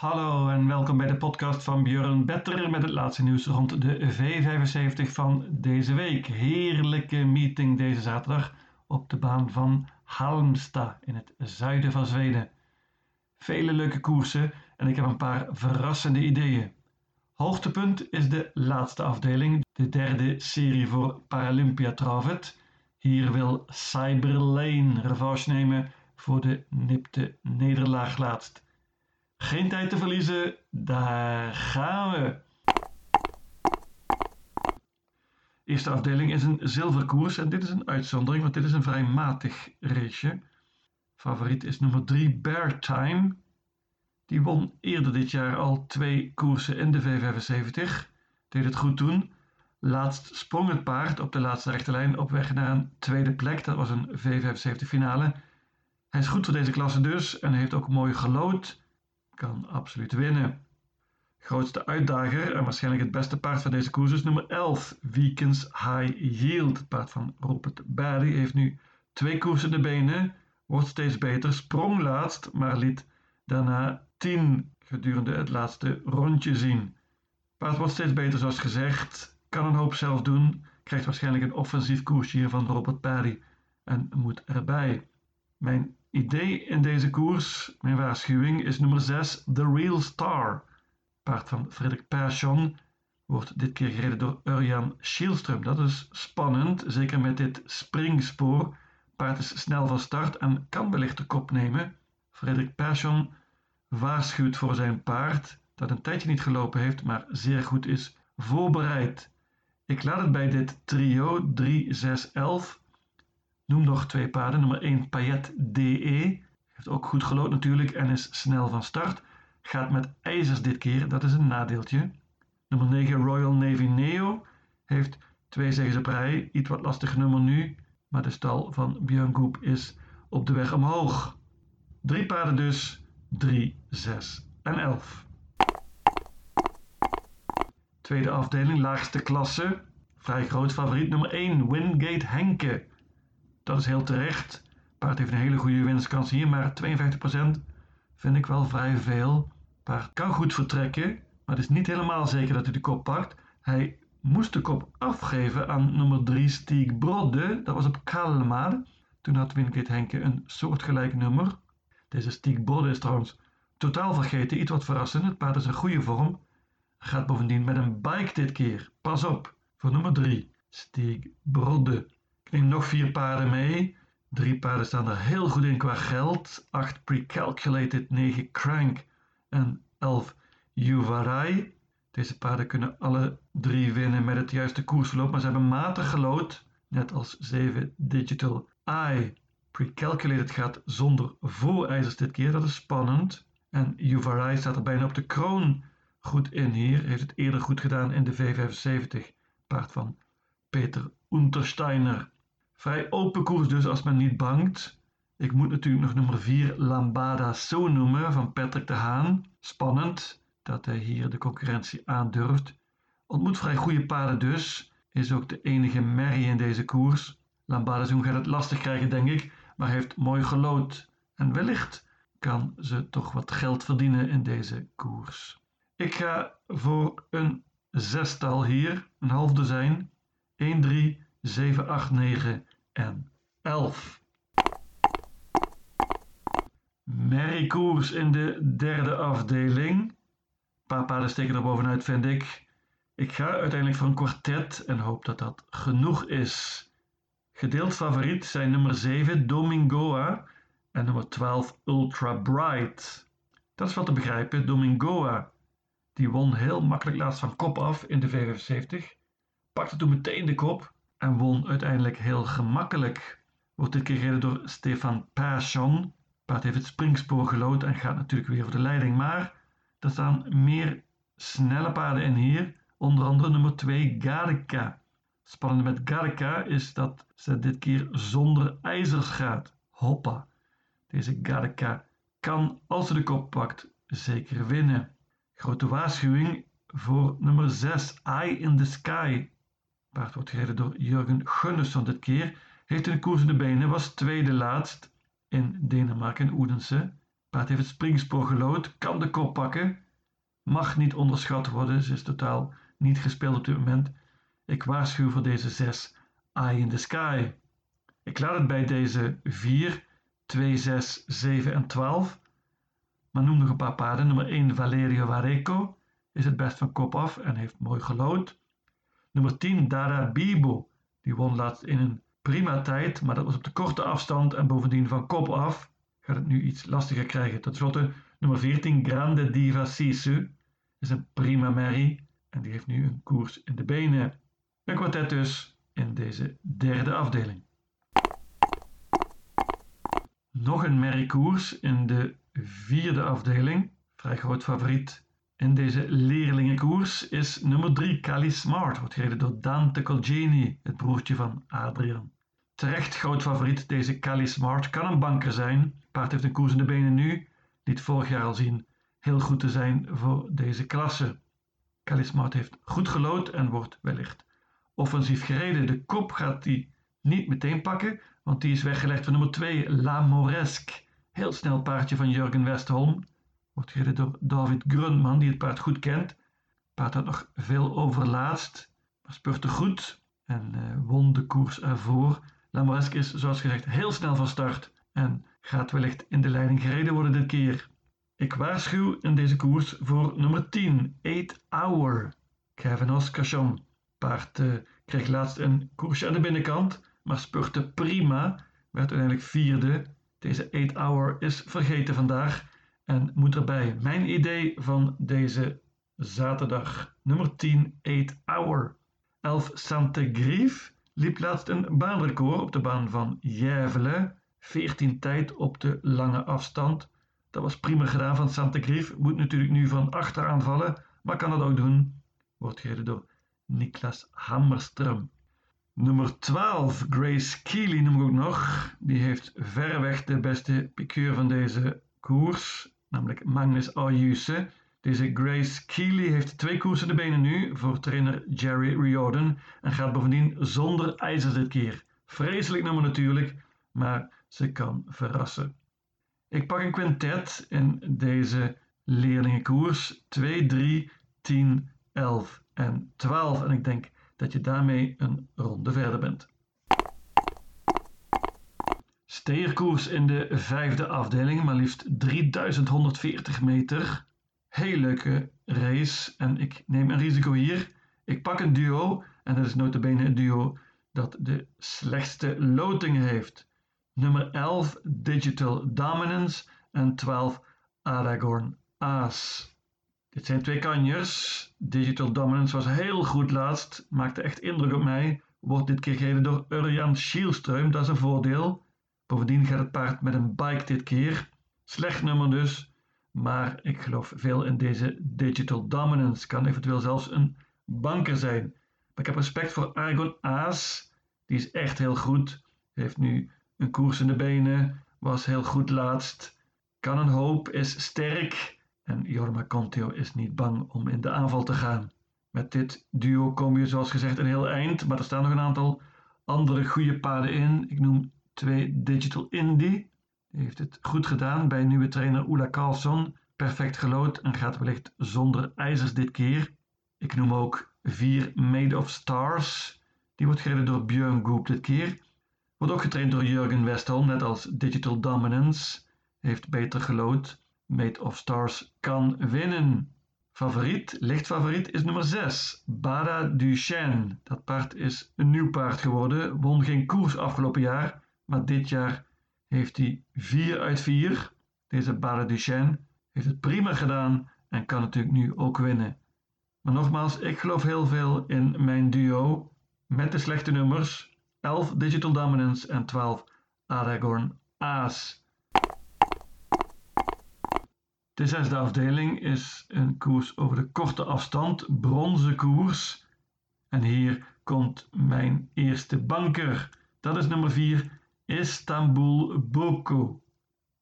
Hallo en welkom bij de podcast van Björn Better met het laatste nieuws rond de V75 van deze week. Heerlijke meeting deze zaterdag op de baan van Halmstad in het zuiden van Zweden. Vele leuke koersen en ik heb een paar verrassende ideeën. Hoogtepunt is de laatste afdeling, de derde serie voor Paralympia Travet. Hier wil Cyberlane revanche nemen voor de nipte nederlaag laatst. Geen tijd te verliezen, daar gaan we. Eerste afdeling is een zilverkoers en dit is een uitzondering, want dit is een vrij matig raceje. Favoriet is nummer 3 Bear Time. Die won eerder dit jaar al twee koersen in de V75. Deed het goed toen. Laatst sprong het paard op de laatste rechte lijn op weg naar een tweede plek. Dat was een V75 finale. Hij is goed voor deze klasse dus en heeft ook mooi gelood. Kan absoluut winnen. Grootste uitdager en waarschijnlijk het beste paard van deze koers is nummer 11, Weekends High Yield. Het paard van Robert Barry heeft nu twee koersen de benen, wordt steeds beter, sprong laatst, maar liet daarna 10 gedurende het laatste rondje zien. Paard wordt steeds beter zoals gezegd, kan een hoop zelf doen, krijgt waarschijnlijk een offensief koersje hier van Robert Barry en moet erbij. Mijn idee in deze koers, mijn waarschuwing, is nummer 6, The Real Star. Paard van Frederik Persson wordt dit keer gereden door Urjan Schielström. Dat is spannend, zeker met dit springspoor. Paard is snel van start en kan wellicht de kop nemen. Frederik Persson waarschuwt voor zijn paard dat een tijdje niet gelopen heeft, maar zeer goed is voorbereid. Ik laat het bij dit trio 3, 6, 11 Noem nog twee paarden. Nummer 1 Payet DE. Heeft ook goed gelood natuurlijk en is snel van start. Gaat met ijzers dit keer, dat is een nadeeltje. Nummer 9 Royal Navy Neo. Heeft twee zegens op rij. Iets wat lastig nummer nu. Maar de stal van Björn Goep is op de weg omhoog. Drie paarden dus. 3, 6 en 11. Tweede afdeling, laagste klasse. Vrij groot favoriet nummer 1, Wingate Henke. Dat is heel terecht. Paard heeft een hele goede winstkans hier, maar 52% vind ik wel vrij veel. Paard kan goed vertrekken, maar het is niet helemaal zeker dat hij de kop pakt. Hij moest de kop afgeven aan nummer 3 Stieg Brodde. Dat was op Kalmar. Toen had Wingate Henke een soortgelijk nummer. Deze Stieg Brodde is trouwens totaal vergeten. Iets wat verrassend. Het paard is in goede vorm. Gaat bovendien met een bike dit keer. Pas op. Voor nummer 3 Stieg Brodde. Neem nog vier paarden mee. Drie paarden staan er heel goed in qua geld. 8 Precalculated, 9 Crank en 11 Juvarai. Deze paarden kunnen alle drie winnen met het juiste koersverloop, maar ze hebben matig gelood, net als 7 Digital Eye. Precalculated gaat zonder voorijzers dit keer, dat is spannend. En Juvarai staat er bijna op de kroon goed in hier. Heeft het eerder goed gedaan in de V75. Paard van Peter Untersteiner. Vrij open koers dus als men niet bangt. Ik moet natuurlijk nog nummer 4 Lambada So noemen van Patrick de Haan. Spannend dat hij hier de concurrentie aandurft. Ontmoet vrij goede paarden dus. Is ook de enige merrie in deze koers. Lambada gaat het lastig krijgen denk ik, maar heeft mooi gelood. En wellicht kan ze toch wat geld verdienen in deze koers. Ik ga voor een zestal hier, een half dozijn. 1, 3, 7, 8, 9 en 11. Merriekoers in de derde afdeling. Een paar paarden steken er bovenuit, vind ik. Ik ga uiteindelijk voor een kwartet en hoop dat dat genoeg is. Gedeeld favoriet zijn nummer 7 Domingoa en nummer 12 Ultra Bright. Dat is wel te begrijpen. Domingoa die won heel makkelijk laatst van kop af in de V75. Pakte toen meteen de kop en won uiteindelijk heel gemakkelijk. Wordt dit keer gereden door Stefan Persson. Paard heeft het springspoor gelood en gaat natuurlijk weer voor de leiding. Maar er staan meer snelle paarden in hier. Onder andere nummer 2 Garika. Spannend met Garika is dat ze dit keer zonder ijzers gaat. Hoppa. Deze Garika kan, als ze de kop pakt, zeker winnen. Grote waarschuwing voor nummer 6 Eye in the Sky. Paard wordt gereden door Jurgen Gunnarsson dit keer. Heeft een koers in de benen, was tweede laatst in Denemarken, Oedense. Paard heeft het springspoor gelood, kan de kop pakken. Mag niet onderschat worden, ze is totaal niet gespeeld op dit moment. Ik waarschuw voor deze 6 Eye in the Sky. Ik laat het bij deze 4, 2, 6, 7 en 12. Maar noem nog een paar paarden. Nummer 1 Valerio Vareco is het best van kop af en heeft mooi gelood. Nummer 10 Dara Bibo. Die won laatst in een prima tijd, maar dat was op de korte afstand en bovendien van kop af. Gaat het nu iets lastiger krijgen. Tot slotte nummer 14 Grande Diva Sisu. Is een prima merrie en die heeft nu een koers in de benen. Een kwartet dus in deze derde afdeling. Nog een merriekoers in de vierde afdeling. Vrij groot favoriet in deze leerlingenkoers is nummer 3 Cali Smart. Wordt gereden door Dante Colgini, het broertje van Adrian. Terecht groot favoriet deze Cali Smart. Kan een banker zijn. Paard heeft een koers in de benen nu. Liet vorig jaar al zien heel goed te zijn voor deze klasse. Cali Smart heeft goed gelood en wordt wellicht offensief gereden. De kop gaat hij niet meteen pakken, want die is weggelegd voor nummer 2, La Moresque. Heel snel paardje van Jurgen Westholm. Wordt gereden door David Grunman, die het paard goed kent. Het paard had nog veel overlaatst, maar spurte goed en uh, won de koers ervoor. La Moresque is, zoals gezegd, heel snel van start en gaat wellicht in de leiding gereden worden dit keer. Ik waarschuw in deze koers voor nummer 10, 8 Hour, Kevin Oscarsson. Paard uh, kreeg laatst een koersje aan de binnenkant, maar spurte prima, werd uiteindelijk vierde. Deze 8 Hour is vergeten vandaag en moet erbij. Mijn idee van deze zaterdag, nummer 10, 8 Hour. 11 Sante Grief liep laatst een baanrecord op de baan van Jervelen. 14 tijd op de lange afstand. Dat was prima gedaan van Sante Grief. Moet natuurlijk nu van achter aanvallen, maar kan dat ook doen. Wordt gereden door Niklas Hammerström. Nummer 12, Grace Keely noem ik ook nog. Die heeft verreweg de beste piqueur van deze koers, namelijk Magnus Ayuse. Deze Grace Keely heeft twee koersen de benen nu voor trainer Jerry Riordan en gaat bovendien zonder ijzers dit keer. Vreselijk nummer natuurlijk, maar ze kan verrassen. Ik pak een quintet in deze leerlingenkoers 2, 3, 10, 11 en 12 en ik denk dat je daarmee een ronde verder bent. Steerkoers in de vijfde afdeling, maar liefst 3140 meter. Heel leuke race en ik neem een risico hier. Ik pak een duo en dat is notabene een duo dat de slechtste loting heeft. Nummer 11 Digital Dominance en 12 Aragorn Aas. Dit zijn twee kanjers. Digital Dominance was heel goed laatst, maakte echt indruk op mij. Wordt dit keer gereden door Urjan Schielström, dat is een voordeel. Bovendien gaat het paard met een bike dit keer. Slecht nummer dus, maar ik geloof veel in deze Digital Dominance. Kan eventueel zelfs een banker zijn. Maar ik heb respect voor Argon Aas. Die is echt heel goed. Heeft nu een koers in de benen. Was heel goed laatst. Kan een hoop, is sterk. En Jorma Conteo is niet bang om in de aanval te gaan. Met dit duo kom je zoals gezegd een heel eind, maar er staan nog een aantal andere goede paden in. Ik noem twee Digital Indie. Die heeft het goed gedaan bij nieuwe trainer Ola Carlson. Perfect gelood en gaat wellicht zonder ijzers dit keer. Ik noem ook vier Made of Stars. Die wordt gereden door Björn Goop dit keer. Wordt ook getraind door Jurgen Westholm, net als Digital Dominance. Heeft beter gelood. Made of Stars kan winnen. Favoriet, licht favoriet, is nummer 6, Bada Duchesne. Dat paard is een nieuw paard geworden, won geen koers afgelopen jaar, maar dit jaar heeft hij 4 uit 4. Deze Bada Duchesne heeft het prima gedaan en kan natuurlijk nu ook winnen. Maar nogmaals, ik geloof heel veel in mijn duo met de slechte nummers 11 Digital Dominance en 12 Aragorn Aas. De zesde afdeling is een koers over de korte afstand, bronzen koers. En hier komt mijn eerste banker. Dat is nummer 4, Istanbul Boko.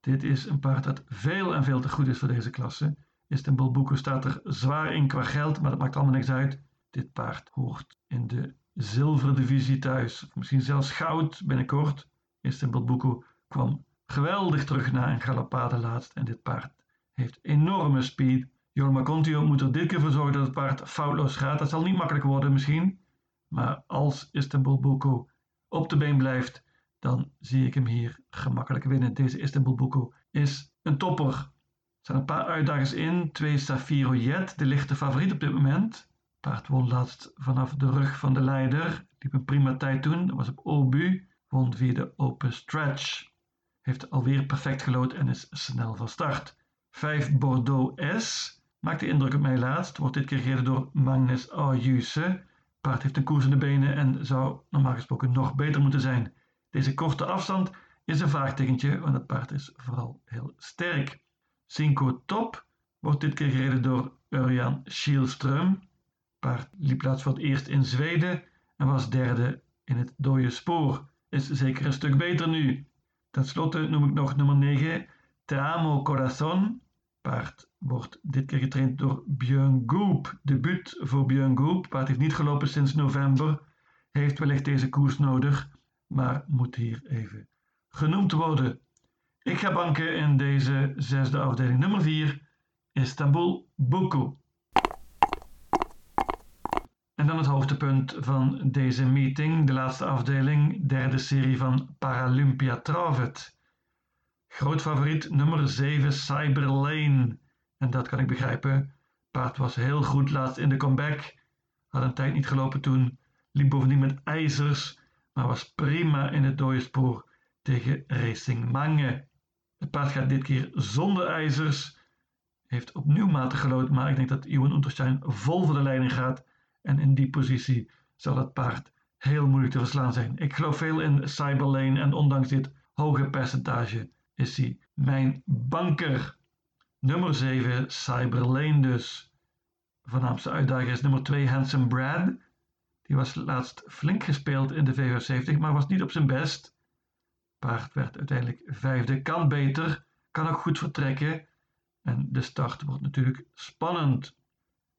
Dit is een paard dat veel en veel te goed is voor deze klasse. Istanbul Boko staat er zwaar in qua geld, maar dat maakt allemaal niks uit. Dit paard hoort in de zilverdivisie thuis, of misschien zelfs goud binnenkort. Istanbul Boko kwam geweldig terug na een galopade laatst en dit paard heeft enorme speed. Jorma Contio moet er dit keer voor zorgen dat het paard foutloos gaat. Dat zal niet makkelijk worden misschien, maar als Istanbul Boko op de been blijft, dan zie ik hem hier gemakkelijk winnen. Deze Istanbul Boko is een topper. Er zijn een paar uitdagers in. Twee Safiro Jet, de lichte favoriet op dit moment. Paard won laatst vanaf de rug van de leider. Liep een prima tijd toen. was op Obu. Won via de open stretch. Heeft alweer perfect gelood en is snel van start. 5 Bordeaux S. Maakt de indruk op mij laatst. Wordt dit keer gereden door Magnus Ayuse. Paard heeft een koers in de benen en zou normaal gesproken nog beter moeten zijn. Deze korte afstand is een vraagtekentje, want het paard is vooral heel sterk. Cinco Top wordt dit keer gereden door Örjan Kielström. Paard liep laatst voor het eerst in Zweden en was derde in het dode spoor. Is zeker een stuk beter nu. Ten slotte noem ik nog nummer 9, Te Amo Corazon. Paard wordt dit keer getraind door Björn Goop. Debuut voor Björn Goop. Paard heeft niet gelopen sinds november. Heeft wellicht deze koers nodig, maar moet hier even genoemd worden. Ik ga banken in deze zesde afdeling nummer 4, Istanbul Buku. En dan het hoogtepunt van deze meeting, de laatste afdeling, derde serie van Paralympia Travet. Groot favoriet nummer 7 Cyberlane. En dat kan ik begrijpen. Paard was heel goed laatst in de comeback. Had een tijd niet gelopen toen. Liep bovendien met ijzers. Maar was prima in het dode spoor tegen Racing Mange. Het paard gaat dit keer zonder ijzers. Heeft opnieuw matig gelood. Maar ik denk dat Iwan Unterstein vol voor de leiding gaat. En in die positie zal het paard heel moeilijk te verslaan zijn. Ik geloof veel in Cyberlane. En ondanks dit hoge percentage is hij mijn banker. Nummer 7, Cyberlane dus. Voornaamste uitdager is nummer 2, Handsome Brad. Die was laatst flink gespeeld in de V75, maar was niet op zijn best. Paard werd uiteindelijk vijfde, kan beter, kan ook goed vertrekken. En de start wordt natuurlijk spannend.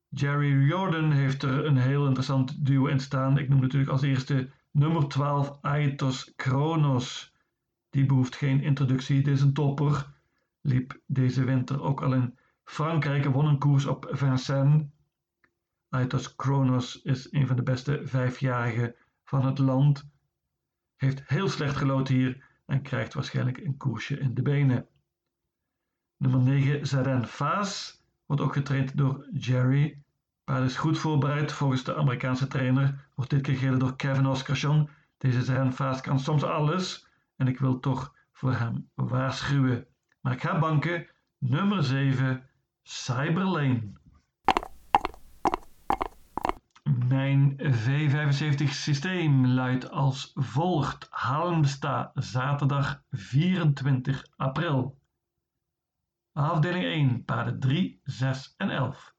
Jerry Jordan heeft er een heel interessant duo in staan. Ik noem natuurlijk als eerste nummer 12 Aitos Kronos. Die behoeft geen introductie, dit is een topper. Liep deze winter ook al in Frankrijk en won een koers op Vincennes. Aitos Kronos is een van de beste vijfjarigen van het land. Heeft heel slecht gelood hier en krijgt waarschijnlijk een koersje in de benen. Nummer 9 Zaren Faas wordt ook getraind door Jerry. Paard is goed voorbereid volgens de Amerikaanse trainer. Wordt dit keer gereden door Kevin Oscarsson. Deze Zaren Faas kan soms alles en ik wil toch voor hem waarschuwen. Maar ik ga banken nummer 7 Cyberlane. Mijn V75 systeem luidt als volgt. Halmstad, zaterdag 24 april. Afdeling 1, paarden 3, 6 en 11.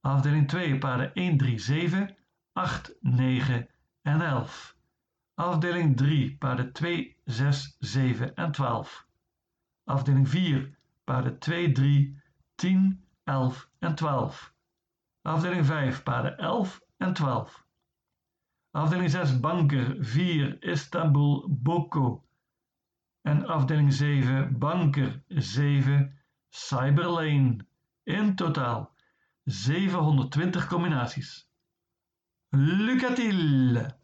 Afdeling 2, paarden 1, 3, 7, 8, 9 en 11. Afdeling 3, paarden 2, 6, 7 en 12. Afdeling 4, paarden 2, 3, 10, 11 en 12. Afdeling 5, paarden 11 en 12. Afdeling 6, banker 4, Istanbul, Boko. En afdeling 7, banker 7, Cyberlane. In totaal 720 combinaties. Lucatil!